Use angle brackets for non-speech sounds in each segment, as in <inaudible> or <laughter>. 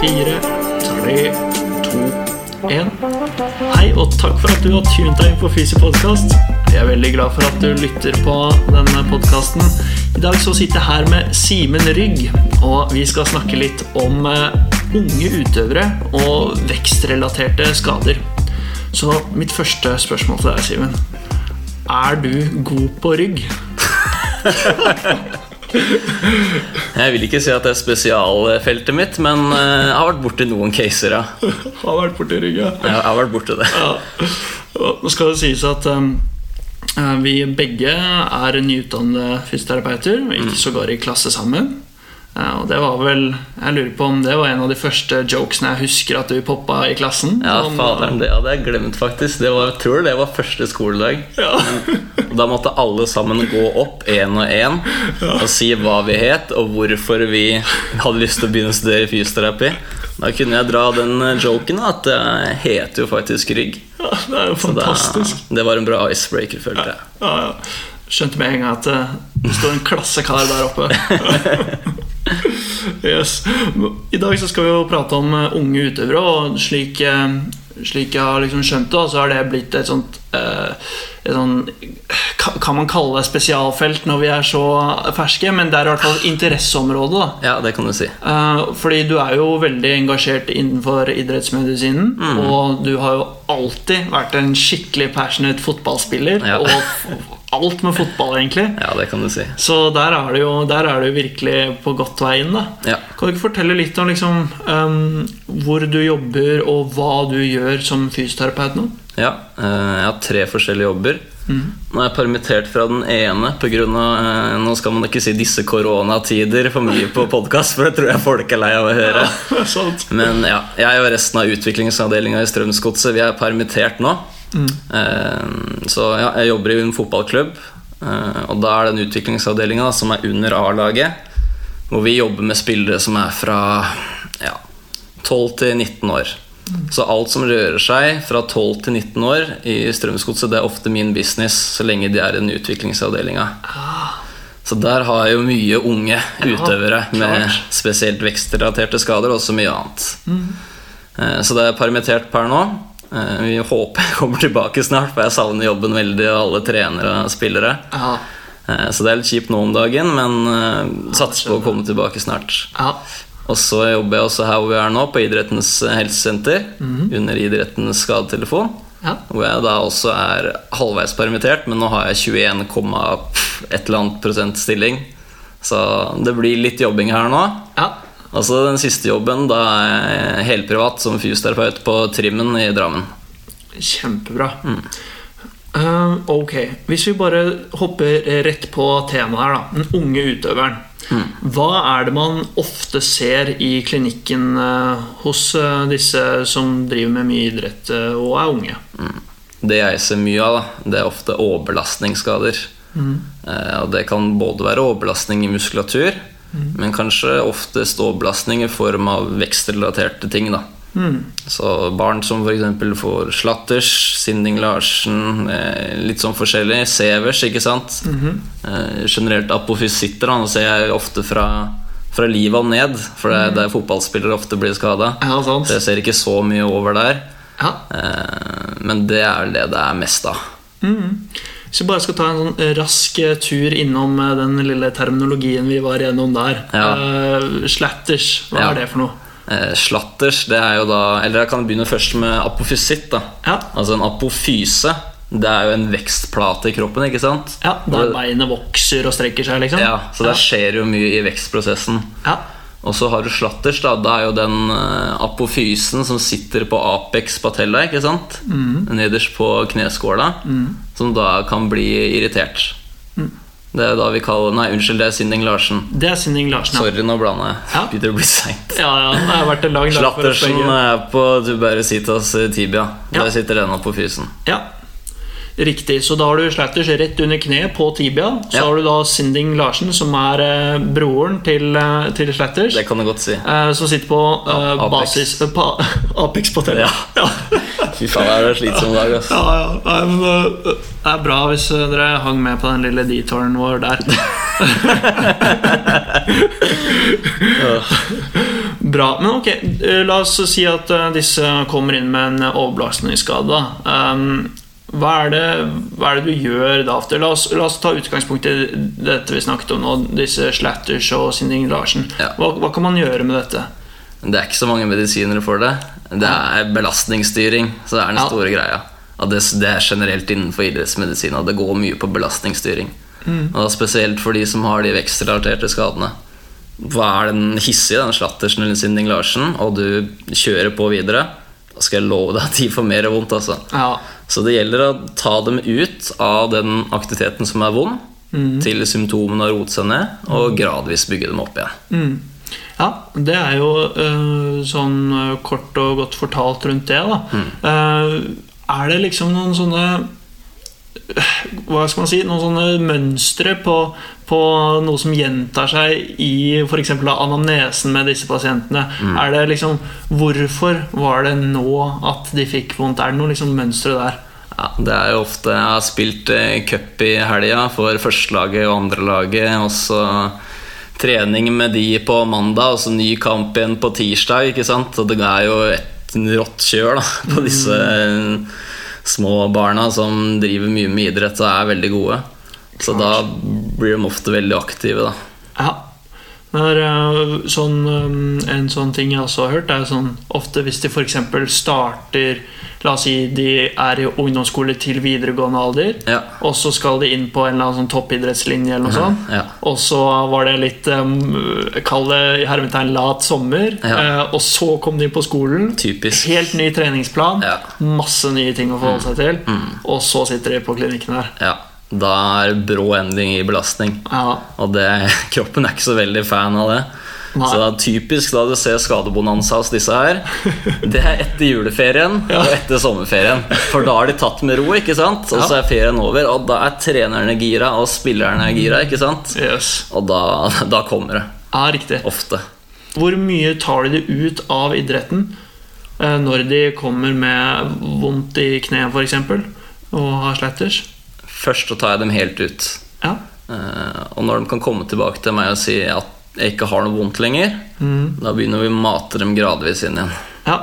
fire, tre, to, én. Hei, og takk for at du har tunet deg inn på Fysi podkast. Jeg er veldig glad for at du lytter på denne podkasten. I dag så sitter jeg her med Simen Rygg, og vi skal snakke litt om eh, unge utøvere og vekstrelaterte skader. Så mitt første spørsmål til deg, Simen. Er du god på rygg? <laughs> <laughs> Jeg vil ikke si at det er spesialfeltet mitt, men eh, jeg har vært borti noen caser, ja. <laughs> Har vært borti rygg, ja. Jeg har vært borti det. Ja. Nå skal det sies at um, vi begge er nyutdannede fysioterapeuter, ikke sågar i klasse sammen. Og det var vel Jeg lurer på om det var en av de første jokesene jeg husker at du poppa i klassen. Ja, faderen, det hadde jeg glemt, faktisk. Det var, jeg tror det var første skoledag. Ja. Da måtte alle sammen gå opp én og én og si hva vi het, og hvorfor vi hadde lyst til å begynne å studere fysioterapi. Da kunne jeg dra den eh, joken at jeg heter jo faktisk Rygg. ja, det er jo fantastisk. Da, det var en bra icebreaker, følte jeg. Ja, ja. Skjønte med en gang at eh, det står en klassekar der oppe. <laughs> <laughs> yes. I dag så skal vi jo prate om eh, unge utøvere, og slik, eh, slik jeg har liksom skjønt det, så har det blitt et sånt eh, et sånt, Kan man kalle det spesialfelt når vi er så ferske? Men det er i hvert fall interesseområdet. da Ja, det kan du si. Fordi du er jo veldig engasjert innenfor idrettsmedisinen. Mm. Og du har jo alltid vært en skikkelig passionate fotballspiller. Ja. Og <laughs> alt med fotball, egentlig. Ja, det kan du si. Så der er du jo er du virkelig på godt vei inn. da Ja. Kan du ikke fortelle litt om liksom, um, hvor du jobber, og hva du gjør som fysioterapeut nå? Ja, eh, jeg har tre forskjellige jobber. Nå er jeg permittert fra den ene pga. Uh, nå skal man ikke si disse koronatider for mye på podkast, for det tror jeg folk er lei av å høre. Ja, <laughs> Men ja, jeg og resten av utviklingsavdelinga i Strømsgodset Vi er permittert nå. Eh, så ja, jeg jobber i en fotballklubb. eh, og da er den utviklingsavdelinga som er under A-laget. Hvor vi jobber med spillere som er fra ja, 12 til 19 år. Så alt som rører seg fra 12 til 19 år i Strømsgodset, det er ofte min business så lenge de er i den utviklingsavdelinga. Så der har jeg jo mye unge utøvere med spesielt vekstrelaterte skader, og også mye annet. Mm. Så det er permittert per nå. Eh, Vi håper jeg kommer tilbake snart, for jeg savner jobben veldig, og alle trenere og spillere. Ja. Eh, Så det er litt kjipt nå om dagen, men eh, satser på å komme tilbake snart. ja. Og så jobber jeg også her hvor vi er nå, på Idrettens helsesenter. Under Idrettens skadetelefon. Ja. Hvor jeg da også er halvveis permittert, men nå har jeg 21, et eller annet prosent stilling. Så det blir litt jobbing her nå. Altså Den siste jobben da er jeg helprivat som fysioterapeut på Trimmen i Drammen. Kjempebra. Eh, ok, Hvis vi bare hopper rett på temaet her, da. Den unge utøveren. Hva er det man ofte ser i klinikken uh, hos uh, disse som driver med mye idrett og er unge? Det jeg ser mye av, da, det er ofte overbelastningsskader. Eh, og det kan både være overbelastning i muskulatur, men kanskje oftest overbelastning i form av vekstrelaterte ting. da Så barn som f.eks. får slatters, Sinding Larsen, eh, litt sånn forskjellig. Severs, ikke sant. eh, generelt apofysitter. Nå ser jeg ofte fra, fra livet og ned, for det er der fotballspillere ofte blir skada. Ja. Så jeg ser ikke så mye over der. Ja. Eh, men det er vel det det er mest av. Hvis vi bare skal ta en sånn rask eh, tur innom eh, den lille terminologien vi var gjennom der. Ja. Uh, slatters, hva Ja. er det for noe? Uh, slatters, det er jo da Eller jeg kan begynne først med apofysitt. da Ja, Altså en apofyse. Det er jo en vekstplate i kroppen, ikke sant? ja Der beinet vokser og strekker seg, liksom? Ja, Så der skjer jo mye i vekstprosessen. Ja. Og så har du slatters. da Det er jo den eh, apofysen som sitter på apex patella, ikke sant? Nederst på kneskåla. Som da kan bli irritert. Det er da vi kaller Nei, unnskyld, det er Sinding Larsen. Det er Sinding Larsen, ja. Sorry, nå blander jeg. Ja. Begynner å bli seint. Ja, ja, det har vært en lang dag Slattersen er på tuberositas tibia. Ja. Der sitter den apofysen. Ja, riktig. Så da har du Slatters rett under kneet på tibia. Så Ja. har du da Sinding Larsen, som er eh, broren til, eh, til Slatters. Det kan du godt si. eh, som sitter på eh, Ja, basis eh, pa, <laughs> Apex på tella. Ja. <laughs> Fy faen, det er slitsom dag, ass. Ja, ja. Øh, Det er bra hvis dere hang med på den lille detouren vår der. <laughs> Bra. Men ok, eh, la oss si at eh, disse kommer inn med en overbelastningsskade. Um, hva er, det, hva er det du gjør da? La oss, la oss ta utgangspunkt i dette vi snakket om nå, disse Slatters og Sinding Larsen. Ja. Hva, hva kan man gjøre med dette? Det er ikke så mange medisinere for det. Det er belastningsstyring. Så det er den Ja. store greia. Og det, det er generelt innenfor idrettsmedisin. Og det går mye på belastningsstyring. Og da spesielt for de som har de vekstrelaterte skadene. Hva er den hissige, den Slattersen eller Sinding Larsen, og du kjører på videre, da skal jeg love deg at de får mer vondt. altså. Ja. Så det gjelder å ta dem ut av den aktiviteten som er vond, til symptomene har rotet seg ned, og gradvis bygge dem opp igjen. Mm. Ja, det er jo øh, sånn øh, kort og godt fortalt rundt det, da. Eh, er det liksom noen sånne Hva skal man si? Noen sånne mønstre på, på noe som gjentar seg i f.eks. anamnesen med disse pasientene? Er det liksom Hvorfor var det nå at de fikk vondt? Er det noe liksom mønstre der? Ja, det er jo ofte Jeg har spilt eh, cup i helga for førstelaget og andrelaget, og så trening med de på mandag, og så ny kamp igjen på tirsdag. ikke sant? Og det er jo et rått kjør da, på disse eh, små barna som driver mye med idrett og er veldig gode. Så da blir de ofte veldig aktive, da. Ja. Øh, sånn, øh, en sånn ting jeg også har hørt, er sånn ofte hvis de f.eks. starter La oss si de er i ungdomsskole til videregående alder, Ja. og så skal de inn på en eller annen sånn toppidrettslinje, eller noe sånt. Ja. Og så var det litt um, Kall det hermetegn lat sommer. Ja. eh, og så kom de inn på skolen. Typisk. Helt ny treningsplan. Masse nye ting å forholde seg til. Og så sitter de på klinikken her. ja. Da er det brå endring i belastning. Ja. Og det, <laughs> kroppen er ikke så veldig fan av det. Nei. Så det er typisk da du ser skadebonanza hos disse her. Det er etter juleferien Ja. og etter sommerferien. For da har de tatt med ro, ikke sant? og så er ferien over. Og da er trenerne gira, og spillerne er gira. ikke sant? Yes. Og da, <laughs> da kommer det. Ja, riktig. Ofte. Hvor mye tar de det ut av idretten eh, når de kommer med vondt i kneet f.eks. og har slatters? Først så tar jeg dem helt ut. Ja. Eh, Og når de kan komme tilbake til meg og si at jeg ikke har noe vondt lenger, da begynner vi å mate dem gradvis inn igjen. ja.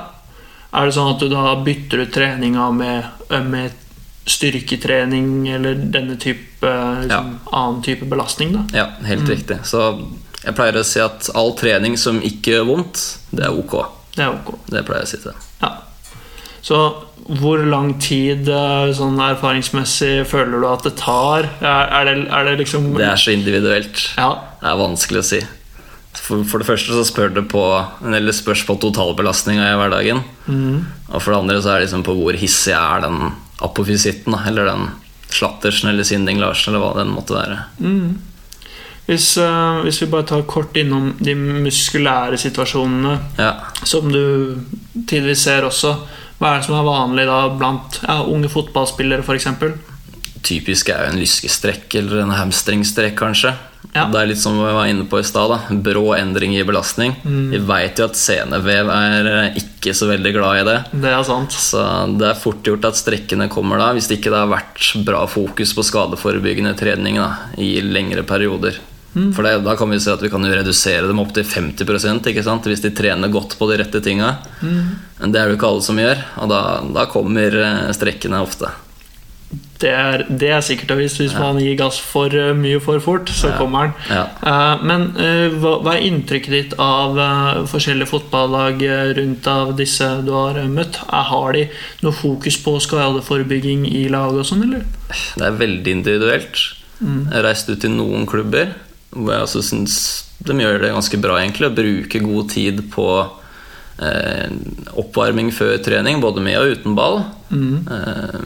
Er det sånn at du da bytter ut treninga med, eh, med styrketrening eller denne type liksom, annen type belastning? da? Ja, helt riktig. Så jeg pleier å si at all trening som ikke gjør vondt, det er ok. Det er ok. Det pleier jeg å si til. Ja. Så hvor lang tid eh, sånn erfaringsmessig føler du at det tar? Er, det, er det liksom Det er så individuelt. Ja. Det er vanskelig å si. For, for det første så spør det på Eller spørs på totalbelastninga i hverdagen. Og for det andre så er det liksom på hvor hissig er den apofysitten, eller den Slattersen eller Sinding Larsen, eller hva den måtte være. Hvis, uh, hvis vi bare tar kort innom de muskulære situasjonene Ja. som du tidvis ser også. Hva er det som er vanlig da blant ja, unge fotballspillere f.eks.? Typisk er jo en lyskestrekk eller en hamstringstrekk, kanskje. Ja. Det er litt som vi var inne på i stad. Brå endring i belastning. Vi veit jo at senevev er ikke så veldig glad i det. Det er sant. Så det er fort gjort at strekkene kommer da, hvis det ikke har vært bra fokus på skadeforebyggende trening da, i lengre perioder. For det, da kan vi se at vi kan jo redusere dem opp til 50% ikke sant? hvis de trener godt på de rette tinga. Men det er det jo ikke alle som gjør, og da, da kommer eh, strekkene ofte. Det er, det er sikkert og visst. Hvis man gir gass for eh, mye for fort, så kommer den. Ja. Uh, men uh, hva, hva er inntrykket ditt av uh, forskjellige fotballag rundt av disse du har møtt? Har de noe fokus på skadeforebygging i laget og sånn, eller? Det er veldig individuelt. Jeg har reist ut til noen klubber hvor jeg også syns de gjør det ganske bra, egentlig. Å bruke god tid på eh, oppvarming før trening, både med og uten ball. Eh,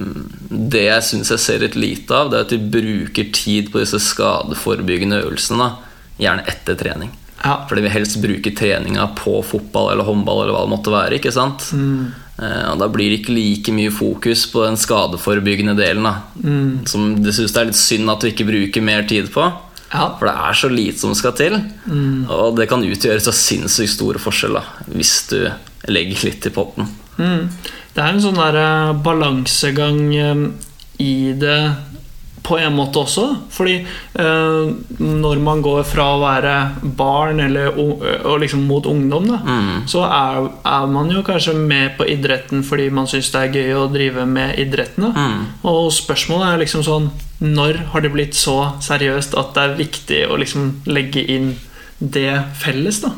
det jeg syns jeg ser litt lite av, det er at de bruker tid på disse skadeforebyggende øvelsene. Da. Gjerne etter trening. Ja. For de vil helst bruke treninga på fotball eller håndball eller hva det måtte være. ikke sant? Eh, og Da blir det ikke like mye fokus på den skadeforebyggende delen. da Som det synes det er litt synd at du ikke bruker mer tid på. Ja. For det er så lite som skal til. Og det kan utgjøre så sinnssykt store forskjeller hvis du legger litt i potten. Mm. Det er en sånn der eh, balansegang eh, i det på en måte også. Fordi eh, når man går fra å være barn eller, og, og liksom mot ungdom, da, Mm. så er, er man jo kanskje med på idretten fordi man syns det er gøy å drive med idretten. Mm. Og spørsmålet er liksom sånn Når har det blitt så seriøst at det er viktig å liksom legge inn det felles, da?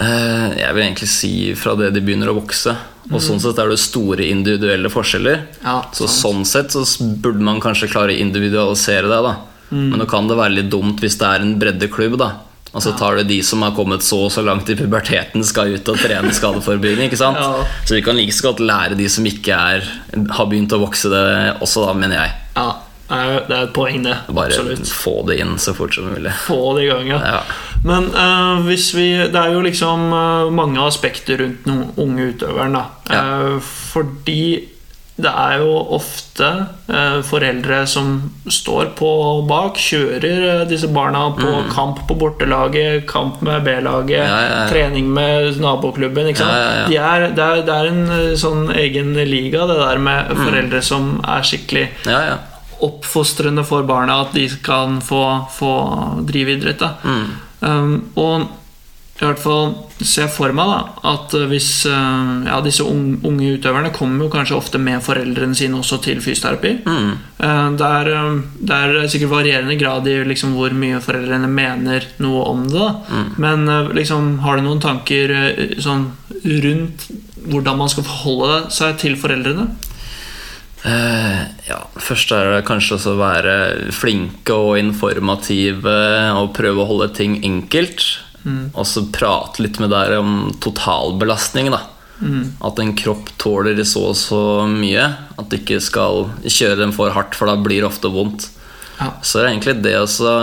Eh, Jeg vil egentlig si fra det de begynner å vokse. Og sånn sett er det store individuelle forskjeller. Ja, Så sånn sett så burde man kanskje klare å individualisere det. da Men nå kan det være litt dumt hvis det er en breddeklubb. da Og så tar du de som har kommet så og så langt i puberteten, skal ut og trene skadeforebygging. Ikke sant? Ja. Så vi kan like så godt lære de som ikke er, har begynt å vokse det også, da, mener jeg. Ja, det er, det et poeng, det. Bare Absolutt. få det inn så fort som mulig. Få det i gang, ja. Ja. Men uh, hvis vi Det er jo liksom uh, mange aspekter rundt den unge utøveren, da. Ja. Uh, fordi det er jo ofte foreldre som står på bak, kjører disse barna på kamp på bortelaget, kamp med B-laget, Mm. Ja, trening med naboklubben. Ikke sant? De er, det, er, det er en sånn egen liga, det der med Mm. foreldre som er skikkelig Ja, ja. Oppfostrende for barna at de kan få, få drive idrett. Mm. Um, og i hvert fall ser jeg for meg da, at hvis uh, ja, disse unge, utøverne kommer jo kanskje ofte med foreldrene sine også til fysioterapi. Mm. Uh, det, er, um, det er sikkert varierende grad i liksom, hvor mye foreldrene mener noe om det. Mm. Men uh, liksom, har du noen tanker uh, sånn, rundt hvordan man skal forholde seg til foreldrene? Eh, ja, først er det kanskje også å være flinke og informative og prøve å holde ting enkelt. Og så prate litt med deg om totalbelastning. da At en kropp tåler så og så mye. At du ikke skal kjøre den for hardt, for da blir det ofte vondt. Ja. Så er det egentlig det å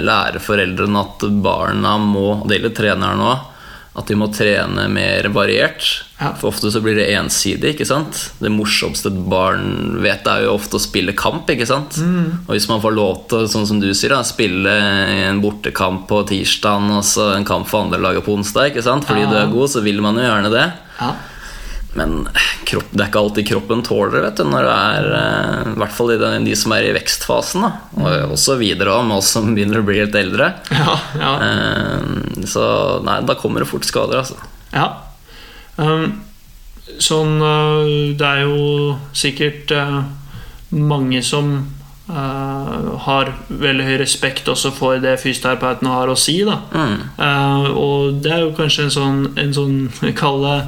lære foreldrene at barna må, og det gjelder treneren òg, at de må trene mer variert. Ja. For ofte så blir det ensidig. ikke sant? Det morsomste et barn vet, er jo ofte å spille kamp. ikke sant? Og hvis man får lov til, sånn som du sier, da, spille en bortekamp på tirsdag og så en kamp for andre laget på onsdag, ikke sant? fordi Ja. du er god, så vil man jo gjerne det. Ja. Men kropp, det er ikke alltid kroppen tåler det, vet du, når det er eh, I hvert fall i de som er i vekstfasen. da Og også videre med oss som begynner å bli litt eldre. Ja, ja. Eh, Så nei, da kommer det fort skader, altså. Ja. Um, sånn uh, Det er jo sikkert mange som uh, har veldig høy respekt også for det fysioterapeutene har å si. Da. Mm. Uh, og det er jo kanskje en sånn, en sånn <laughs> kalle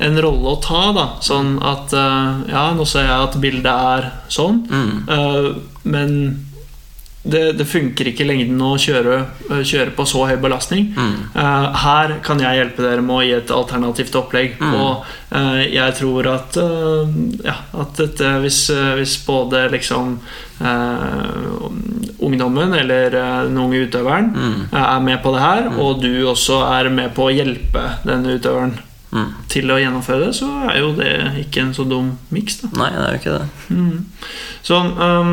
en rolle å ta. Da. Sånn at uh, Ja, nå ser jeg at bildet er sånn, Mm. uh, men det, det funker ikke i lengden å kjøre, uh, kjøre på så høy belastning. Mm. Uh, her kan jeg hjelpe dere med å gi et alternativt opplegg. Mm. Og uh, jeg tror at, uh, ja, at dette, hvis, eh, hvis både liksom eh, ungdommen eller eh, den unge utøveren Mm. eh, er med på det her, og du også er med på å hjelpe denne utøveren Mm. til å gjennomføre det, så er jo det ikke en så dum miks. Nei, det er jo ikke det. Så um,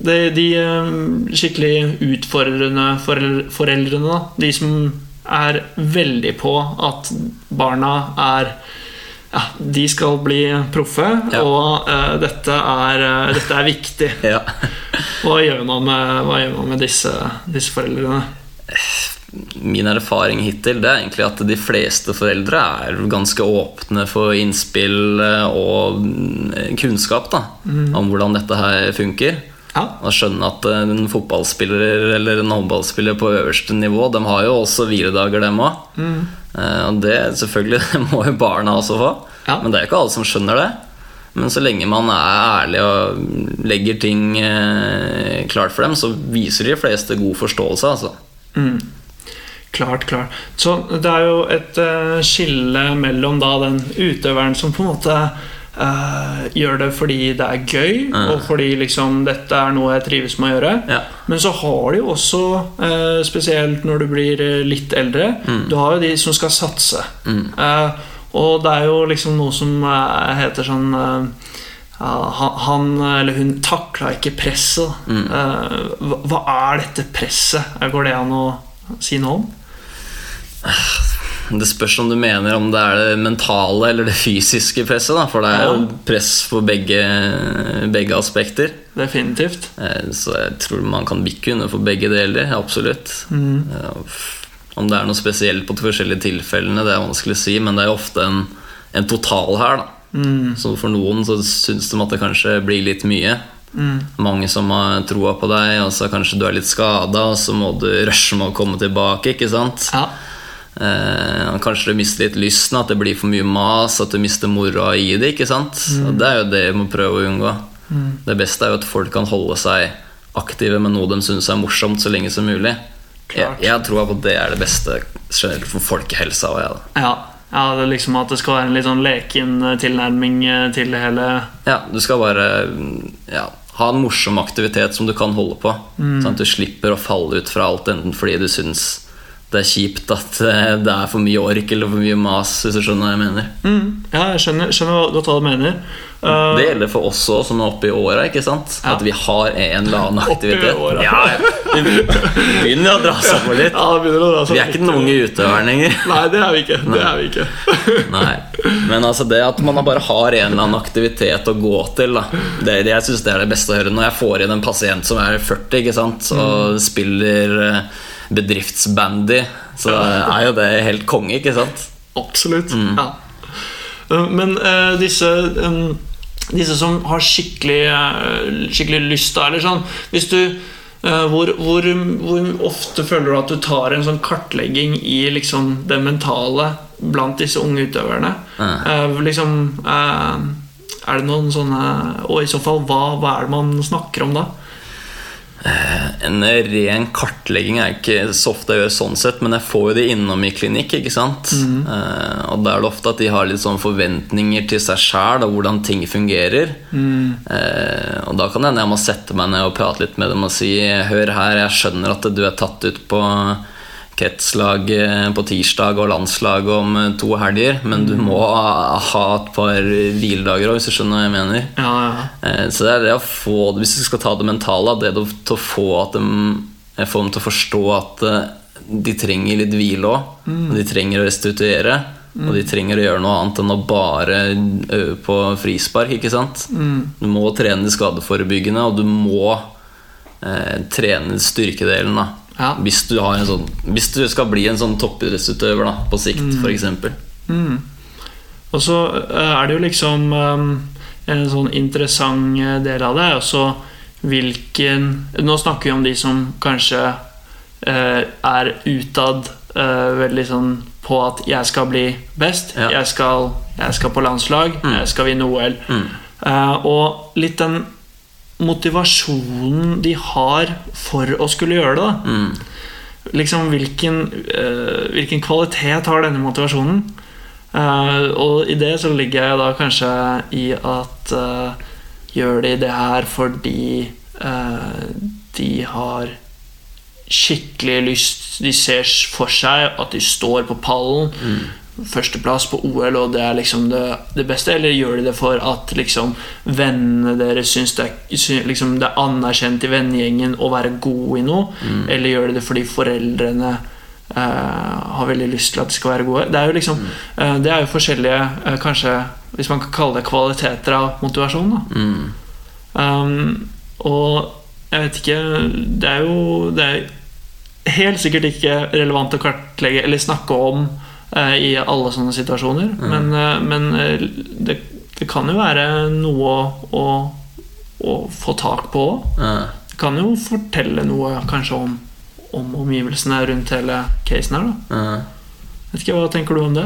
de, de um, skikkelig utfordrende foreldrene, da, de som er veldig på at barna er ja, de skal bli proffe, Ja. og uh, dette, er, uh, dette er viktig. <laughs> Ja. Hva gjør man med, hva gjør man med disse, disse foreldrene? <laughs> Min erfaring hittil det er egentlig at de fleste foreldre er ganske åpne for innspill eh, og mm, kunnskap da, om hvordan dette her funker. Ja, Og skjønne at eh, en fotballspiller eller en håndballspiller på øverste nivå De har jo også hviledager, dem òg. Og det selvfølgelig <laughs> må jo barna også få. Ja. Men det er ikke alle som skjønner det. Men så lenge man er ærlig og legger ting eh, klart for dem, så viser de fleste god forståelse. altså klart, klart. Så det er jo et uh, skille mellom da den utøveren som på en måte uh, gjør det fordi det er gøy, og fordi liksom dette er noe jeg trives med å gjøre. Ja. Men så har du jo også, uh, spesielt når du blir litt eldre, du har jo de som skal satse. Eh, og det er jo liksom noe som heter sånn han, eller hun takla ikke presset. Eh, hva, hva er dette presset? Går det an å si noe om? Det spørs om du mener om det er det mentale eller det fysiske presset. Da, for det er jo press på begge, begge aspekter. Definitivt. Eh, Så jeg tror man kan bikke under for begge deler. Absolutt. Mm. Om det er noe spesielt på de forskjellige tilfellene, det er vanskelig å si, men det er jo ofte en, en total her. da Så for noen så syns de at det kanskje blir litt mye. Mange som har troa på deg, og så kanskje du er litt skada, og så må du rushe med å komme tilbake. ikke sant? Ja. Eh, kanskje du mister litt lysten, at det blir for mye mas, at du mister moroa i det. ikke sant? Og det er jo det vi må prøve å unngå. Det beste er jo at folk kan holde seg aktive med noe de syns er morsomt, så lenge som mulig. Jeg, Klart. jeg tror på at det er det beste generelt for folkehelsa. Jeg. Ja. ja, det er liksom at det skal være en litt sånn leken eh, tilnærming eh, til det hele. Ja, du skal bare mm, ja, ha en morsom aktivitet som du kan holde på. Sånn at du slipper å falle ut fra alt, enten fordi du syns det er kjipt at eh, det er for mye ork eller for mye mas, hvis du skjønner hva jeg mener. Mm. Ja, jeg skjønner, skjønner godt hva du mener. Uh, Det gjelder for oss òg, som er oppe i åra. ikke sant? Ja. At vi har en eller annen aktivitet. Oppe i. Ja, begynner å dra seg på litt. ja, Vi er ikke den unge utøveren lenger. Nei, det er vi ikke. Det er vi ikke. Nei, Men altså det at man bare har en eller annen aktivitet å gå til, da. Det, det, jeg synes det er det beste å høre. Når jeg får inn en pasient som er 40 ikke sant? og spiller eh, bedriftsbandy, så <laughs> er jo det helt konge, ikke sant? Absolutt. Ja. Eh, Men uh, disse um, Disse som har skikkelig, uh, skikkelig lyst da, eller sånn Hvis du Uh, hvor, hvor, hvor ofte føler du at du tar en sånn kartlegging i liksom det mentale blant disse unge utøverne? Eh, liksom eh, Er det noen sånne Og i så fall, hva, hva er det man snakker om da? En ren kartlegging er ikke så ofte jeg gjør sånn sett, men jeg får jo det innom i klinikk. ikke sant? Eh, og da er det ofte at de har litt sånn forventninger til seg sjæl og hvordan ting fungerer. Eh, og da kan det hende jeg må sette meg ned og prate litt med dem og si Hør her, jeg skjønner at du er tatt ut på kretslag eh, på tirsdag og landslag om eh, to helger, men du må ha et par hviledager òg, hvis du skjønner hva jeg mener. Ja, ja. Eh, Så det er det å få Hvis du skal ta det mentale, det er til å få, eh, få dem til å forstå at de trenger litt hvile òg. De trenger å restituere. Og de trenger å gjøre noe annet enn å bare øve på frispark. ikke sant? Du må trene det skadeforebyggende, og du må eh, trene styrkedelen. da Ja. hvis, du har en sånn, hvis du skal bli en sånn toppidrettsutøver da, på sikt, for f.eks. Og så eh, er det jo liksom eh, en sånn interessant eh, del av det også hvilken Nå snakker vi om de som kanskje er utad veldig sånn på at 'jeg skal bli best', Ja. jeg, skal, 'jeg skal på landslag', 'jeg skal vinne OL'. Eh, og litt den motivasjonen de har for å skulle gjøre det. da liksom hvilken, uh, hvilken kvalitet har denne motivasjonen? Uh, og i det så ligger jeg da kanskje i at uh, gjør de det her fordi de har skikkelig lyst De ser for seg at de står på pallen. Førsteplass på OL, og det er liksom det, det beste? Eller gjør de det for at liksom vennene deres syns det, er- liksom, det er anerkjent i vennegjengen å være god i noe? Eller gjør de det fordi foreldrene eh, har veldig lyst til at de skal være gode? Det er jo liksom eh, Det er jo forskjellige, eh, kanskje hvis man kan kalle det kvaliteter av motivasjon. da Um, og jeg vet ikke Det er jo det er helt sikkert ikke relevant å kartlegge eller snakke om i alle sånne situasjoner. Men, eh, men eh, det, det kan jo være noe å, å få tak på òg. Mm. Det kan jo fortelle noe kanskje om, om omgivelsene rundt hele casen her. da Mm. Vet ikke, Hva tenker du om det?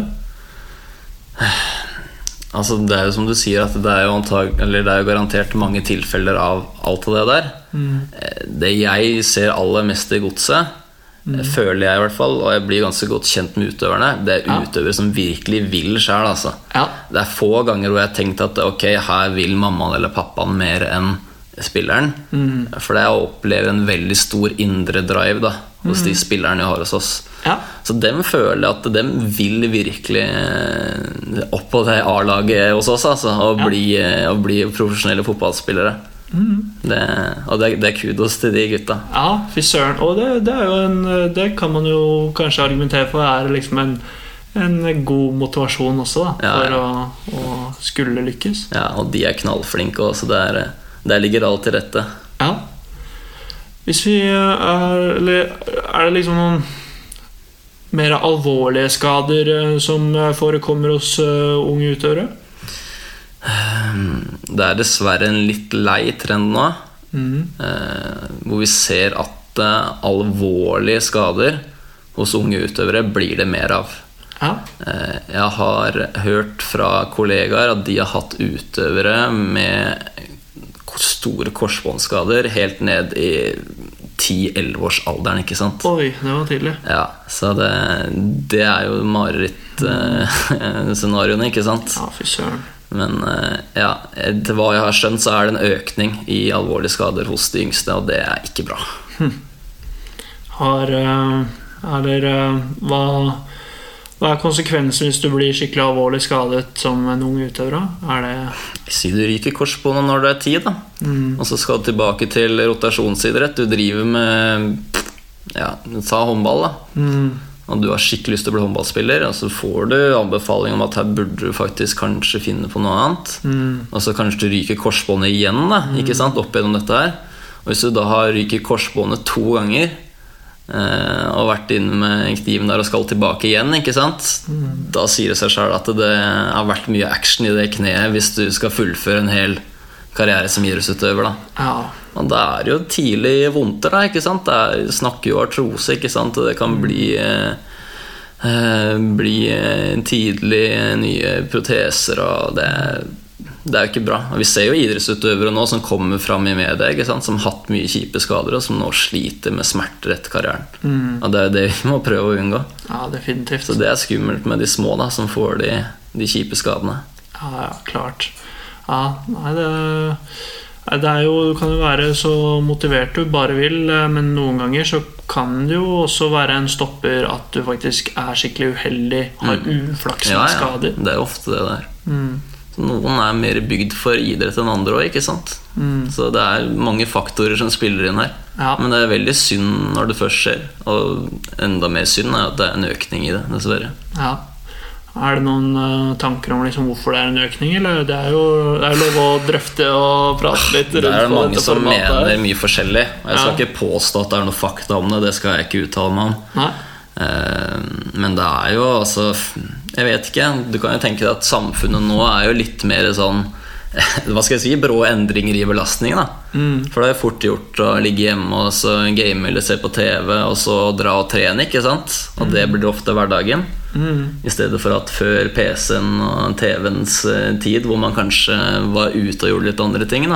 Altså Det er jo som du sier, at det er jo, antag eller det er jo garantert mange tilfeller av alt av det der. Eh, Det jeg ser aller mest i godset, eh, føler jeg i hvert fall, og jeg blir ganske godt kjent med utøverne, det er Ja. utøvere som virkelig vil sjøl. Altså. Ja. Det er få ganger hvor jeg har tenkt at ok, her vil mammaen eller pappaen mer enn spilleren. For det er å oppleve en veldig stor indre drive da, hos de spillerne vi har hos oss. Ja. Så dem føler jeg at dem vil virkelig eh, opp på det A-laget hos oss, altså, og, bli, eh, og bli profesjonelle fotballspillere. Det, og det, det er kudos til de gutta. Ja, fy søren. Og det, det er jo en Det kan man jo kanskje argumentere for er liksom en, en god motivasjon også, da, for ja. Å, å skulle lykkes. Ja, og de er knallflinke òg, så det er, der ligger alt til rette. Ja. Hvis vi er Eller er det liksom noen mer alvorlige skader eh, som eh, forekommer hos eh, unge utøvere? Det er dessverre en litt lei trend nå, Mm. eh, hvor vi ser at eh, alvorlige skader hos unge utøvere blir det mer av. Ja. Eh, Jeg har hørt fra kollegaer at de har hatt utøvere med store korsbåndskader helt ned i 10-11-årsalderen, ikke sant? Oi, det var tidlig. Ja, så det, det er jo mareritt-scenarioene, <laughs> ikke sant? Ja, fy søren. Men eh, ja, etter hva jeg har skjønt, så er det en økning i alvorlige skader hos de yngste, og det er ikke bra. Har eh, Eller eh, hva, hva er konsekvensen hvis du blir skikkelig alvorlig skadet som en ung utøver? Er det Si du ryker korsbåndet når du er ti, da. Og så skal du tilbake til rotasjonsidrett. Du driver med Ja, ta håndball, da. mm, Og du har skikkelig lyst til å bli håndballspiller, og så får du anbefaling om at her burde du faktisk kanskje finne på noe annet. mm, Og så kanskje du ryker korsbåndet igjen, da, ikke sant, opp gjennom dette her. Og hvis du da har ryket korsbåndet to ganger eh, og vært inne med kniven der og skal tilbake igjen, ikke sant, da sier det seg sjøl at det har vært mye action i det kneet hvis du skal fullføre en hel karriere som idrettsutøver. da. Ja. Og det er jo tidlig vondter, da, ikke sant? Det er, snakker jo artrose, ikke sant? Det kan bli eh, eh, Bli eh, tidlig nye proteser, og det, det er jo ikke bra. Vi ser jo idrettsutøvere nå som kommer fram i media, ikke sant? som har hatt mye kjipe skader, og som nå sliter med smerter etter karrieren. Og det er jo det vi må prøve å unngå. ja, definitivt. Så det er skummelt med de små da, som får de, de kjipe skadene. Ja, ja, klart. Ja, nei, det, det er jo, du kan jo være så motivert du bare vil, eh, men noen ganger så kan det jo også være en stopper at du faktisk er skikkelig uheldig, har uflaks med Ja, ja. skader. Det er ofte det der. Mm. Så Noen er mer bygd for idrett enn andre òg, ikke sant? Mm. Så det er mange faktorer som spiller inn her. Ja. Men det er veldig synd når det først skjer. Og enda mer synd er at det er en økning i det, dessverre. Ja. Er det noen eh, tanker om liksom hvorfor det er en økning, eller? Det er jo det er lov å drøfte og prate litt Det rundt er mange som mener her. mye forskjellig. Jeg skal Ja. ikke påstå at det er noe fakta om det, det skal jeg ikke uttale meg om. Nei? Eh, Men det er jo altså Jeg vet ikke. Du kan jo tenke deg at samfunnet nå er jo litt mer sånn <laughs> Hva skal jeg si? Brå endringer i belastningen. da Mm. For det er fort gjort å ligge hjemme og så game eller se på TV og så dra og trene. ikke sant? Og det blir ofte hverdagen. Mm. I stedet for at før PC-en og TV-ens eh, tid, hvor man kanskje var ute og gjorde litt andre ting.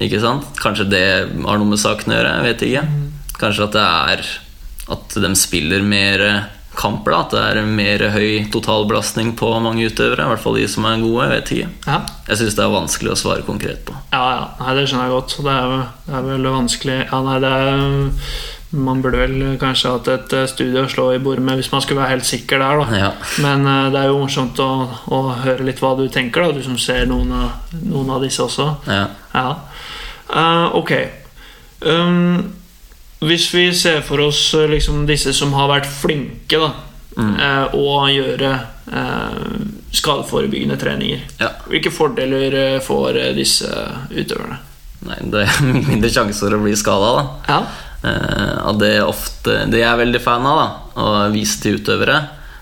Ikke sant? Kanskje det har noe med saken å gjøre. Jeg vet ikke. Kanskje at det er at de spiller mer kamper. da At det er mer høy totalbelastning på mange utøvere. I hvert fall de som er gode. Jeg vet ikke. ja. Jeg syns det er vanskelig å svare konkret på. Ja, ja. Nei, det skjønner jeg godt. Det er, det er vel vanskelig Ja, nei, det er Man burde vel kanskje hatt et eh, studie å slå i bordet med hvis man skulle være helt sikker der, da. Ja. Men eh, det er jo morsomt å, å høre litt hva du tenker, da, du som ser noen av, noen av disse også. Ja. Ja. Uh, ok. Um, hvis vi ser for oss liksom disse som har vært flinke da, eh, å gjøre uh, skadeforebyggende treninger, ja. hvilke fordeler får disse utøverne? Nei, det er <laughs> mindre sjanse for å bli skada, da. Ja. Eh, og det ofte Det jeg er veldig fan av, da å vise til utøvere,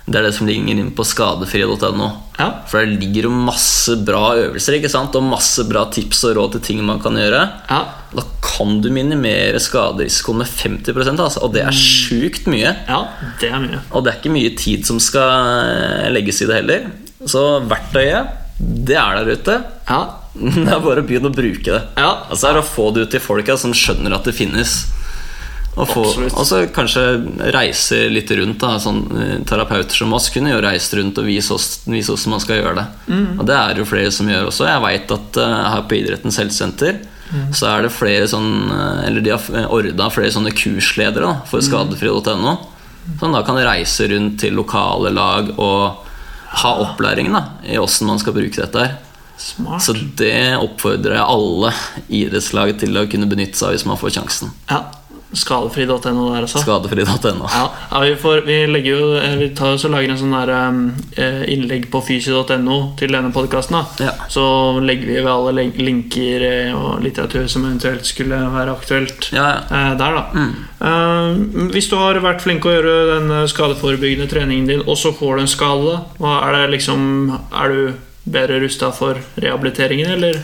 det er det som ligger inne på skadefrie.no. Ja. For der ligger jo masse bra øvelser ikke sant? og masse bra tips og råd til ting man kan gjøre. Ja. Da kan du minimere skaderisikoen med 50% altså, og det er sjukt mye. ja, det er mye. Og det er ikke mye tid som skal eh, legges i det heller. Så verktøyet, det er der ute. Ja. <laughs> Det er bare å begynne å bruke det. Ja. Altså er å få det ut til folka som skjønner at det finnes. Og, få, og så kanskje reise litt rundt. Da. Sånn, eh, terapeuter som oss kunne jo reist rundt og vise oss, vise oss man skal gjøre det. Mm. Og det er jo flere som gjør også. Jeg veit at uh, her på Idrettens helsesenter Mm. så er det flere sånn eh, Eller de har ordna flere sånne kursledere da, Mm. for skadefri.no. Som da kan reise rundt til lokale lag og ha opplæring da, i åssen man skal bruke dette her. Smart. Så det oppfordrer jeg alle idrettslag til å kunne benytte seg av hvis man får sjansen. Ja, Skadefri.no der, altså. Skadefri.no. Ja, ja vi, får, vi legger jo eh, Vi tar oss og lager en sånn der um, innlegg på fysio.no til denne podkasten. Ja. Så legger vi ved alle linker og litteratur som eventuelt skulle være aktuelt Ja, eh, der, da. Eh, hvis du har vært flink å gjøre den skadeforebyggende treningen din, og så får du en skade, er det liksom Er du bedre rusta for rehabiliteringen, eller?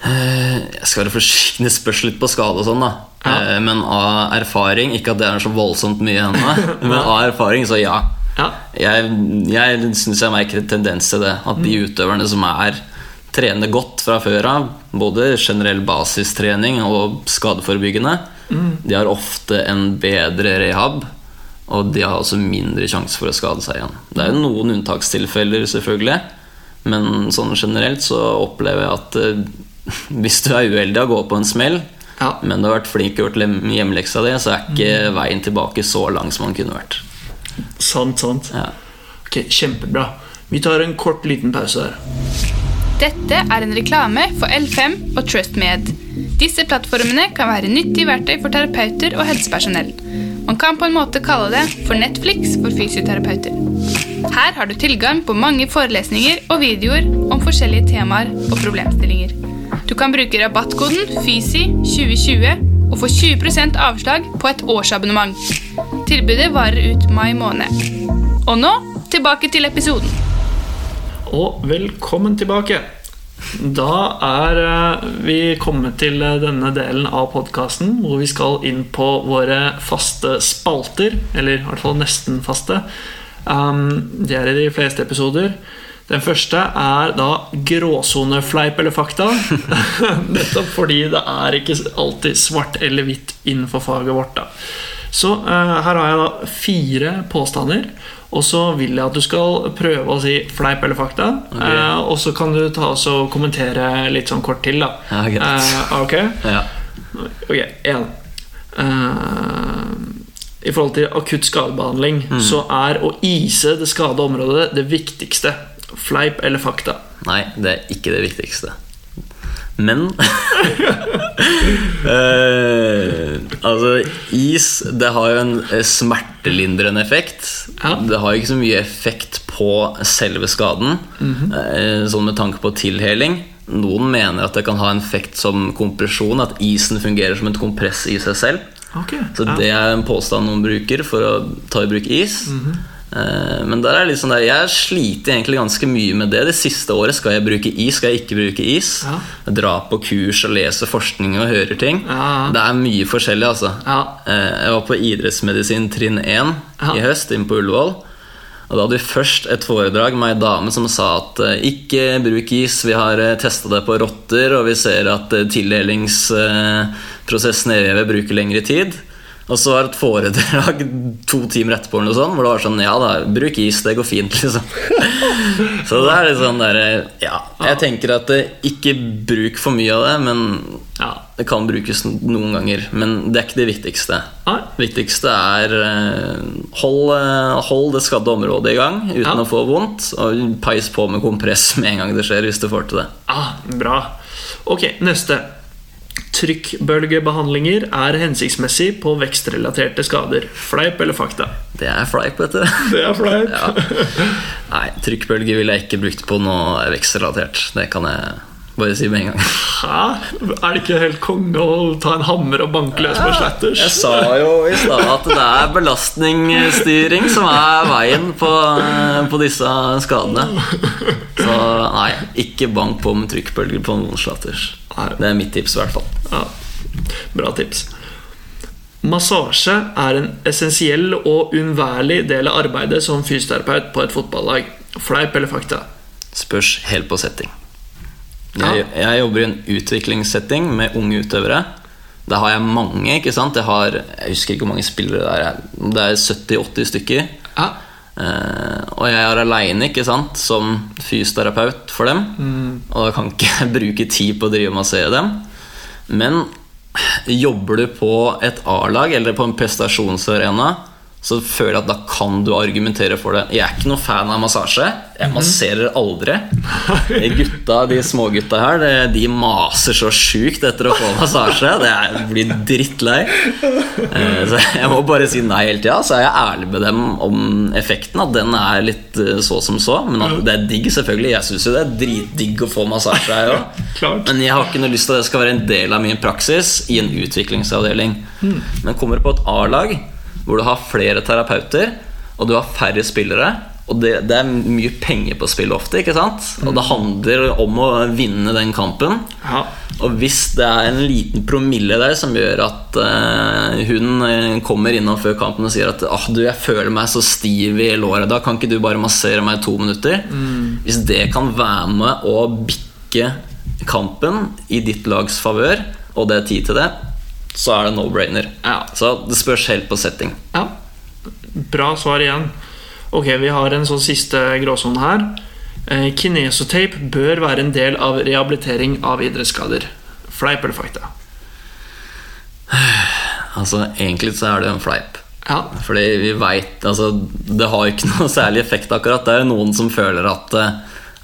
Jeg skal være forsiktig, spørs litt på skade og sånn, da. Ja. Eh, Men av erfaring, ikke at det er så voldsomt mye ennå, <laughs> men av erfaring, så ja. Ja. Jeg, jeg syns jeg merker en tendens til det. At de utøverne som er trener godt fra før av, både generell basistrening og skadeforebyggende, de har ofte en bedre rehab. Og de har også mindre sjanse for å skade seg igjen. Det er jo noen unntakstilfeller, selvfølgelig. Men sånn generelt så opplever jeg at eh, <laughs> hvis du er uheldig og går på en smell, Ja. men du har vært flink og gjort hjemmeleksa di, så er ikke veien tilbake så lang som man kunne vært. Sant, sant. Ja. Ok, Kjempebra. Vi tar en kort, liten pause her. Dette er en reklame for L5 og TrustMed. Disse plattformene kan være nyttige verktøy for terapeuter og helsepersonell. Man kan på en måte kalle det for Netflix for fysioterapeuter. Her har du tilgang på mange forelesninger og videoer om forskjellige temaer og problemstillinger. Du kan bruke rabattkoden FYSI2020 og få 20% avslag på et årsabonnement. Tilbudet varer ut mai måned. Og nå tilbake til episoden. Og velkommen tilbake. Da er eh, vi kommet til eh, denne delen av podkasten hvor vi skal inn på våre faste spalter. Eller i hvert fall nesten faste. Um, det er i de fleste episoder. Den første er da gråsonefleip eller fakta. <laughs> Nettopp fordi det er ikke alltid svart eller hvitt innenfor faget vårt. da Så uh, her har jeg da fire påstander. Og så vil jeg at du skal prøve å si fleip eller fakta. Eh, og så kan du ta og kommentere litt sånn kort til, da. Ja, greit. Eh, ok, Ja. ok, én. Uh, I forhold til akutt skadebehandling Mm. så er å ise det skada området det viktigste. Fleip eller fakta? Nei, det er ikke det viktigste. Men <laughs> eh, Altså, is det har jo en eh, smertelindrende effekt. Ja. Det har ikke så mye effekt på selve skaden, eh, sånn med tanke på tilheling. Noen mener at det kan ha en effekt som kompresjon, at isen fungerer som et kompress i seg selv. Okay. Så det er en påstand noen bruker for å ta i bruk is. Eh, Men der er litt sånn der, jeg sliter egentlig ganske mye med det. Det siste året skal jeg bruke is, skal jeg ikke bruke is. Ja. Dra på kurs og lese forskning og høre ting. Ja. Det er mye forskjellig, altså. Ja. Eh, Jeg var på idrettsmedisin trinn 1 Ja. i høst inne på Ullevål. Og Da hadde vi først et foredrag med ei dame som sa at eh, ikke bruk is, vi har testa det på rotter, og vi ser at eh, tildelingsprosessen vevet bruker lengre tid. Og så var det et foredrag to timer etterpå eller noe sånt, hvor det var sånn Ja da, bruk is, det går fint, liksom. <laughs> Så det er litt sånn derre Ja, jeg tenker at eh, ikke bruk for mye av det, men Ja. det kan brukes noen ganger. Men det er ikke det viktigste. Det viktigste er eh, hold, eh, hold det skadde området i gang uten Ja. å få vondt. Og peis på med kompress med en gang det skjer, hvis du får til det. Ah, bra. Ok, neste. Trykkbølgebehandlinger er hensiktsmessig på vekstrelaterte skader. Fleip eller fakta? Det er fleip, vet du. <laughs> Det er fleip. Ja. Nei, trykkbølge ville jeg ikke brukt på noe vekstrelatert. Det kan jeg bare si med en gang. Hæ? Er det ikke helt konge å ta en hammer og banke løs med slatters? Jeg sa jo i stad at det er belastningsstyring som er veien på, på disse skadene. Så nei, ikke bank på med trykkbølger på noen slatters. Det er mitt tips, i hvert fall. Ja, bra tips. Massasje er en essensiell og uunnværlig del av arbeidet som fysioterapeut på et fotballag. Fleip eller fakta? Spørs helt på setting. Jeg, jeg jobber i en utviklingssetting med unge utøvere. Der har jeg mange. ikke sant? Jeg har, jeg husker ikke hvor mange spillere det er. Det er 70-80 stykker. Ja. Eh, og jeg er aleine som fysioterapeut for dem. Og da kan ikke <laughs> bruke tid på å drive og massere dem. Men jobber du på et A-lag eller på en prestasjonsarena, så føler jeg at da kan du argumentere for det. Jeg er ikke noe fan av massasje. Jeg masserer aldri. De gutta, de smågutta her, de maser så sjukt etter å få massasje. Det er, jeg blir drittlei. Eh, Så jeg må bare si nei hele tida. Så er jeg ærlig med dem om effekten. At den er litt eh, så som så. Men det er digg, selvfølgelig. Jeg syns jo det er dritdigg å få massasje, jeg <laughs> Men jeg har ikke noe lyst til at det skal være en del av min praksis i en utviklingsavdeling. Men kommer du på et A-lag hvor du har flere terapeuter, og du har færre spillere og det, det er mye penger på spill ofte, ikke sant? Og det handler om å vinne den kampen. Ja. Og hvis det er en liten promille der som gjør at uh, hun eh, kommer innom før kampen og sier at ah, du, jeg føler meg så stiv i låret, da kan ikke du bare massere meg i to minutter? Hvis det kan være med å bikke kampen i ditt lags favør, og det er tid til det, så er det no-brainer. Ja. Så det spørs helt på setting. Ja. Bra svar igjen. Ok, vi har en sånn siste gråsone her. Eh, Kinesotape bør være en del av rehabilitering av idrettsskader. Fleip eller fakta? <sighs> Altså, Egentlig så er det en fleip. Ja. Fordi vi vet, altså, Det har ikke noe særlig effekt, akkurat. Det er jo noen som føler at eh,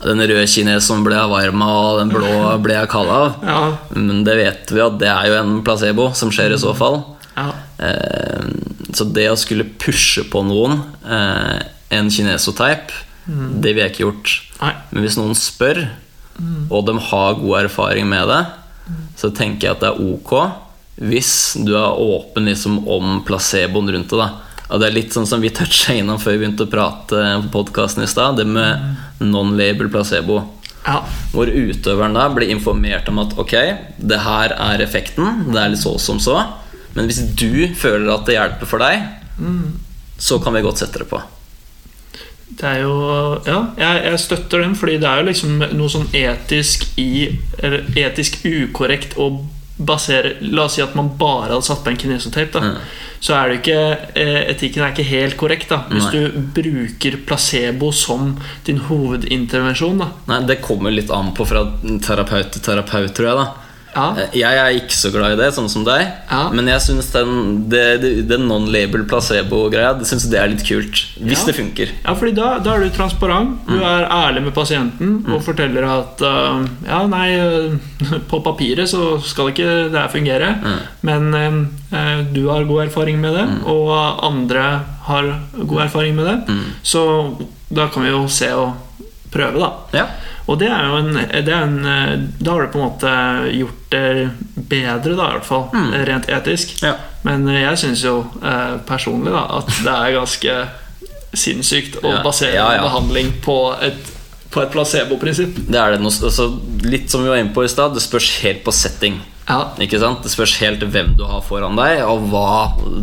den røde kinesen ble jeg varm av, og den blå ble jeg kald av. Ja. Men det vet vi at det er jo en placebo som skjer i så fall. ja. Eh, så det å skulle pushe på noen eh, en kinesoteip, det vil jeg ikke gjort. Nei. Men hvis noen spør, og de har god erfaring med det, så tenker jeg at det er ok hvis du er åpen liksom om placeboen rundt det. da Og Det er litt sånn som vi toucha innom før vi begynte å prate på podkasten i stad. Det med non-label placebo. ja. Hvor utøveren da blir informert om at ok, det her er effekten, det er litt så som så. Men hvis du føler at det hjelper for deg, så kan vi godt sette det på. Det er jo Ja, jeg, jeg støtter den, fordi det er jo liksom noe sånn etisk i etisk ukorrekt å basere La oss si at man bare hadde satt på en kinesotape, da. Så er det ikke eh, Etikken er ikke helt korrekt, da. Hvis Nei. du bruker placebo som din hovedintervensjon, da. Nei, Det kommer litt an på fra terapeut til terapeut, tror jeg. da Ja. Eh, Jeg er ikke så glad i det, sånn som deg. Ja. Men jeg syns den, den non-label placebo-greia Det synes det er litt kult. Hvis Ja. det funker. Ja, fordi da, da er du transparent. Du er ærlig med pasienten og forteller at uh, Ja, nei, uh, <laughs> på papiret så skal ikke det her fungere, men uh, du har god erfaring med det, og andre har god erfaring med det. Så da kan vi jo se og prøve, da. Ja. Og det er jo en, det er en Da har du på en måte gjort det bedre, da, i hvert fall. Rent etisk. Ja. Men jeg syns jo eh, personlig da at det er ganske sinnssykt å basere ja, ja. behandling på et, på et placebo-prinsipp. Det er det noe, altså, Litt som vi var inne på i stad, det spørs helt på setting. Ja. Ikke sant? Det spørs helt hvem du har foran deg, og hva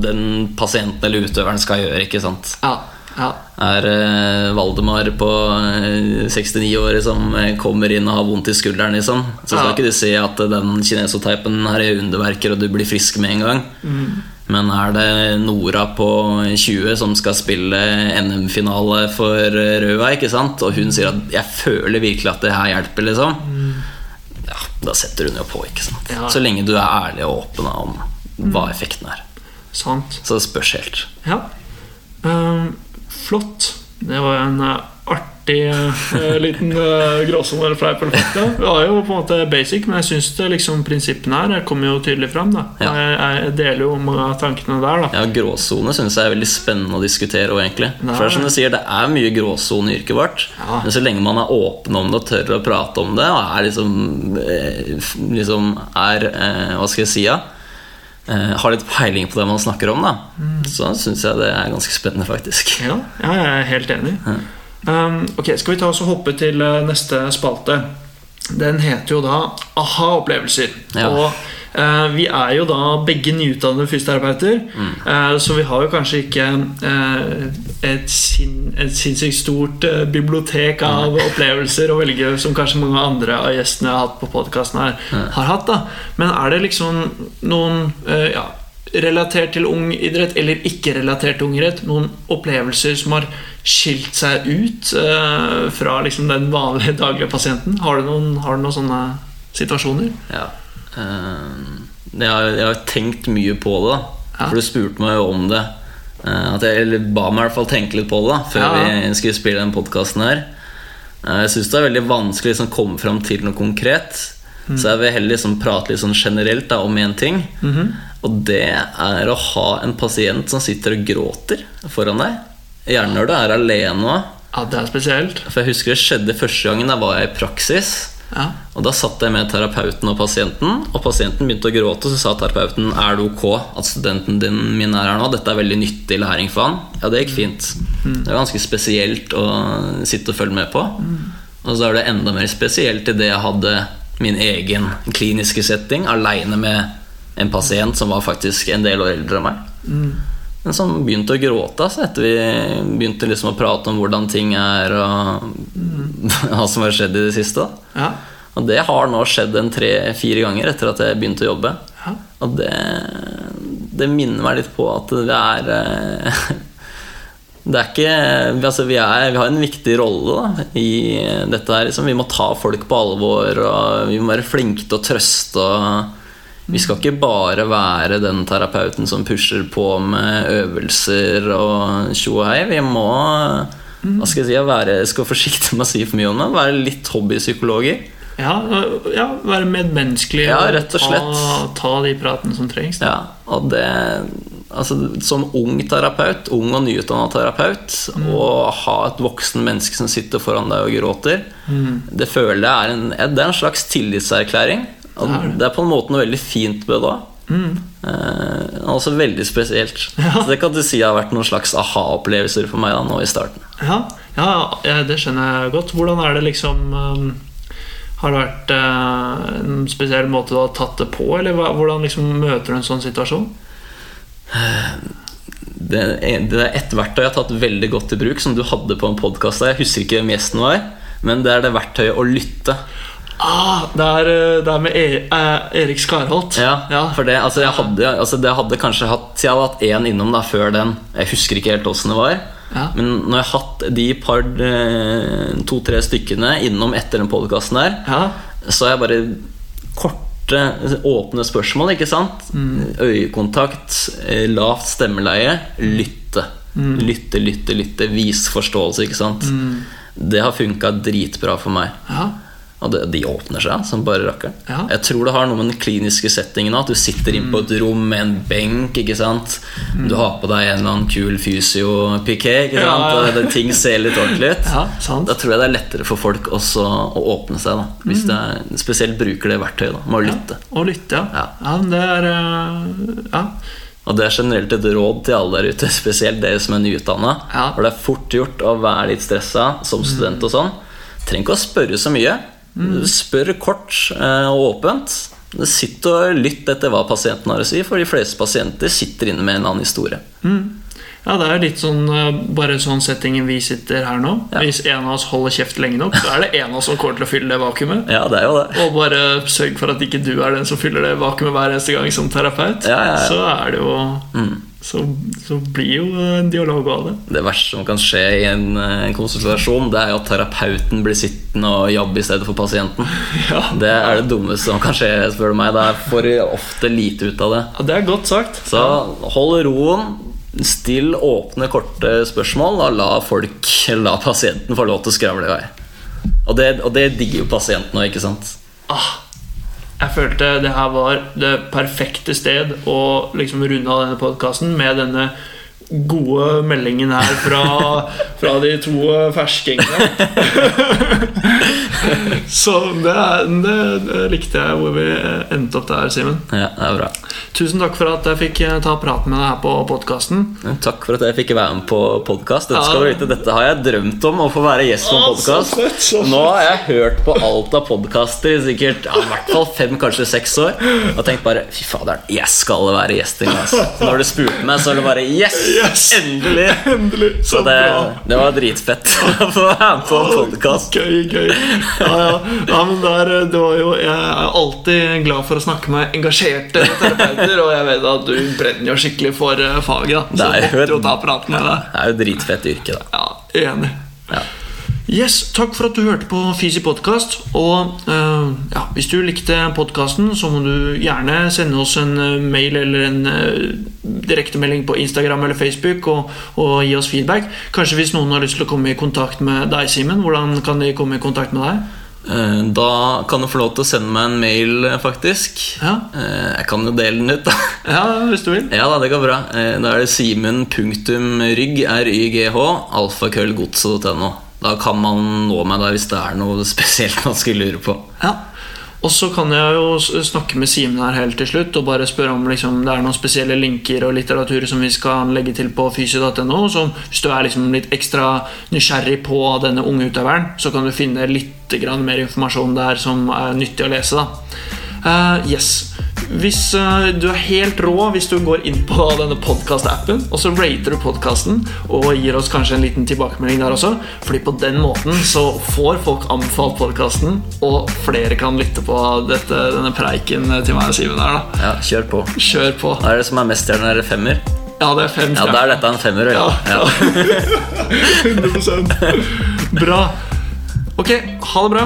den pasienten eller utøveren skal gjøre. ikke sant? Ja. Ja. Er eh, Valdemar på eh, 69 år som eh, kommer inn og har vondt i skulderen, liksom, så skal Ja. ikke du si at eh, den kinesoteipen her er underverker, og du blir frisk med en gang. Men er det Nora på 20 som skal spille NM-finale for eh, Røa, ikke sant? og hun sier at 'jeg føler virkelig at det her hjelper', liksom, ja, da setter hun jo på. ikke sant? Ja. Så lenge du er ærlig og åpen om hva effekten er. Sant. Så det spørs helt. Ja. Ehm, flott. Det var en eh, artig eh, liten uh, gråsone eller fleip. Det var jo på en måte basic, men jeg syns liksom prinsippene her kommer jo tydelig fram. Da. Ja. Jeg, jeg deler jo mange av tankene der. da Ja, Gråsone syns jeg er veldig spennende å diskutere. også, egentlig Nei. For som du sier, det er mye gråsone i yrket vårt. Ja. Men så lenge man er åpen om det og tør å prate om det, og er liksom, eh, liksom er, eh, Hva skal jeg si? Ja? Eh, har litt peiling på det man snakker om, da Mm. så syns jeg det er ganske spennende, faktisk. Ja, ja, jeg er helt enig. Um, ok, Skal vi ta oss og hoppe til eh, neste spalte? Den heter jo da Aha-opplevelser. Ja. Og vi er jo da begge nyutdannede fysioterapeuter, eh, så vi har jo kanskje ikke eh, et, sin, et sinnssykt stort eh, bibliotek av <laughs> opplevelser å velge, som kanskje mange andre av gjestene har hatt på podkasten her, har hatt. da Men er det liksom noen eh, ja, relatert til ung idrett eller ikke relatert til ung idrett, noen opplevelser som har skilt seg ut eh, fra liksom den vanlige daglige pasienten? Har du noen, har du noen sånne situasjoner? Ja. Eh, jeg, har, jeg har tenkt mye på det, da. For du spurte meg jo om det Eh, At jeg eller ba meg i hvert fall tenke litt på det da før Ja, vi skulle spille den podkasten her. Eh, Jeg syns det er veldig vanskelig å liksom, komme fram til noe konkret. Mm. Så jeg vil heller liksom, prate litt sånn generelt da, om én ting. Mhm. Og det er å ha en pasient som sitter og gråter foran deg. Gjerne når du er alene òg. Ja, det er spesielt. For jeg husker det skjedde første gangen da var jeg i praksis. Ja. Og Da satt jeg med terapeuten og pasienten, og pasienten begynte å gråte. Så sa terapeuten er det ok at studenten din min er her nå. Dette er veldig nyttig læring for han. Ja, det gikk fint. Det er ganske spesielt å sitte og følge med på. Og så er det enda mer spesielt idet jeg hadde min egen kliniske setting aleine med en pasient som var faktisk en del år eldre enn meg. Men som begynte å gråte altså, etter vi begynte liksom å prate om hvordan ting er, og <laughs> hva som har skjedd i det siste. Ja. og det har nå skjedd en tre-fire ganger etter at jeg begynte å jobbe. Ja. Og det, det minner meg litt på at det er eh, <laughs> Det er ikke altså vi, er, vi har en viktig rolle da, i dette her. Liksom. Vi må ta folk på alvor, og vi må være flinke til å trøste. Og vi skal ikke bare være den terapeuten som pusher på med øvelser og tjo og hei. Vi må hva skal jeg si, være, jeg skal være forsiktig med å si for mye om det, være litt hobbypsykologer. Ja, ja, være medmenneskelig Ja, rett og slett. Ta, ta de pratene som trengs. Ja, og det altså, Som ung terapeut, ung og nyutdanna terapeut, å ha et voksen menneske som sitter foran deg og gråter, det føler jeg er en, det er en slags tillitserklæring. Det er det. det er på en måte noe veldig fint med det Mm. Eh, altså veldig spesielt. Så det kan du si har vært noen slags aha-opplevelser for meg da, nå i starten. Ja, ja, ja, det skjønner jeg godt. Hvordan er det liksom um, Har det vært uh, en spesiell måte du har tatt det på, eller hva, hvordan liksom møter du en sånn situasjon? Det er, det er ett verktøy jeg har tatt veldig godt i bruk, som du hadde på en podkast. Jeg husker ikke hvem gjesten var, men det er det verktøyet å lytte. Ah, det er, uh, det er med e eh, Erik Skarholt. Ja, for det, altså jeg hadde, altså det hadde kanskje hatt Jeg hadde hatt én innom da før den. Jeg husker ikke helt åssen det var. Ja. Men når jeg har hatt de par eh, to-tre stykkene innom etter den podkasten der, Ja. så har jeg bare korte, åpne spørsmål, ikke sant? Øyekontakt, eh, lavt stemmeleie, lytte. Lytte, lytte, lytte. Vis forståelse, ikke sant? Det har funka dritbra for meg. Ja. Og det, de åpner seg som bare rakkeren. Ja. Jeg tror det har noe med den kliniske settingen At du sitter inne på et rom med en benk. Ikke sant? Du har på deg en eller annen kul fysio-piké. Ja, ja. Ting ser litt ordentlig ut. Ja, sant. Da tror jeg det er lettere for folk også å åpne seg. Da, hvis mm. er, spesielt bruker det verktøyet. Da, med å lytte. Og lytte, ja. Ja. ja. det er uh, Ja. Og det er generelt et råd til alle der ute, <laughs> spesielt dere som er nyutdanna. Ja. For det er fort gjort å være litt stressa som student og sånn. Trenger ikke å spørre så mye. Spør kort eh, og åpent. Sitt og lytt etter hva pasienten har å si, for de fleste pasienter sitter inne med en eller annen historie. Ja, det er litt sånn uh, bare sånn settingen vi sitter her nå. Ja. Hvis en av oss holder kjeft lenge nok, så er det en av oss som kommer til å fylle det vakuumet. Ja, det er jo det. Og bare sørg for at ikke du er den som fyller det vakuumet hver eneste gang som terapeut. Ja, ja, ja. Så er det jo så, så blir jo en dialog av det. Det verste som kan skje i en, eh, en konsultasjon, det er jo at terapeuten blir sittende og jobbe i stedet for pasienten. <laughs> Ja. Det er det dummeste som kan skje, spør du meg. Det er for ofte lite ut av det. Ja, det er godt sagt. Så hold roen. Still åpne, korte spørsmål, og la folk, la pasienten få lov til å skravle i vei. Og det, og det digger jo pasienten òg, ikke sant? Ah, jeg følte det her var det perfekte sted å liksom runde av denne podkasten med denne gode meldingen her fra, fra de to ferskingene. <laughs> Så det, det, det likte jeg hvor vi endte opp der, Simen. Ja, det er bra. Tusen takk for at jeg fikk ta praten med deg her på podkasten. Takk for at jeg fikk være med på podkast. Dette, Ja. dette har jeg drømt om, å få være gjest på en podkast. Nå har jeg hørt på alt av podkaster i sikkert ja, i hvert fall fem, kanskje seks år. Og tenkt bare fy faderen, jeg skal være gjest en gang. altså. Når du spurte meg, så var det bare yes! Yes! Endelig! Endelig. Så Så det, det var dritfett <laughs> å få være med på en podkast. Gøy, gøy. Ja, ja. ja men der, det var jo, Jeg er alltid glad for å snakke med engasjerte terapeuter, og jeg vet at du brenner jo skikkelig for eh, faget. da. Så Det er jo jo ta praten med deg. Det er jo dritfett yrke, da. Ja, enig. Ja. Yes, Takk for at du hørte på Fysi podkast. Og eh, ja, hvis du likte podkasten, så må du gjerne sende oss en eh, mail eller en uh, direktemelding på Instagram eller Facebook og, og, gi oss feedback. Kanskje hvis noen har lyst til å komme i kontakt med deg, Simen. Hvordan kan de komme i kontakt med deg? Da kan du få lov til å sende meg en mail, faktisk. Ja. Jeg kan jo dele den ut, da. <laughs> Ja, hvis du vil. Ja, da, det går bra. Da er det simen.rygg, r-y-g-h, alfakrøllgodset.no. Da kan man nå meg der hvis det er noe <laughs> spesielt man skulle lure på. Ja, og så kan jeg jo snakke med Simen her helt til slutt og bare spørre om liksom, det er noen spesielle linker og litteratur som vi skal legge til på fysio.no. Hvis du er liksom litt ekstra nysgjerrig på denne unge utøveren, så kan du finne litt mer informasjon der som er nyttig å lese. da Uh, yes. Hvis uh, du er helt rå hvis du går inn på <laughs> denne podkast-appen, og så rater du podkasten og gir oss kanskje en liten tilbakemelding der også. Fordi på den måten så får folk anbefalt podkasten, og flere kan lytte på dette, denne preiken til meg og Simen her. da Ja, kjør på. Kjør på. Hva er det som er mest stjerne? Er det femmer? Ja, det er fem Ja, da er dette en femmer. Ja. ja. ja. <laughs> 100% Bra. Ok, ha det bra.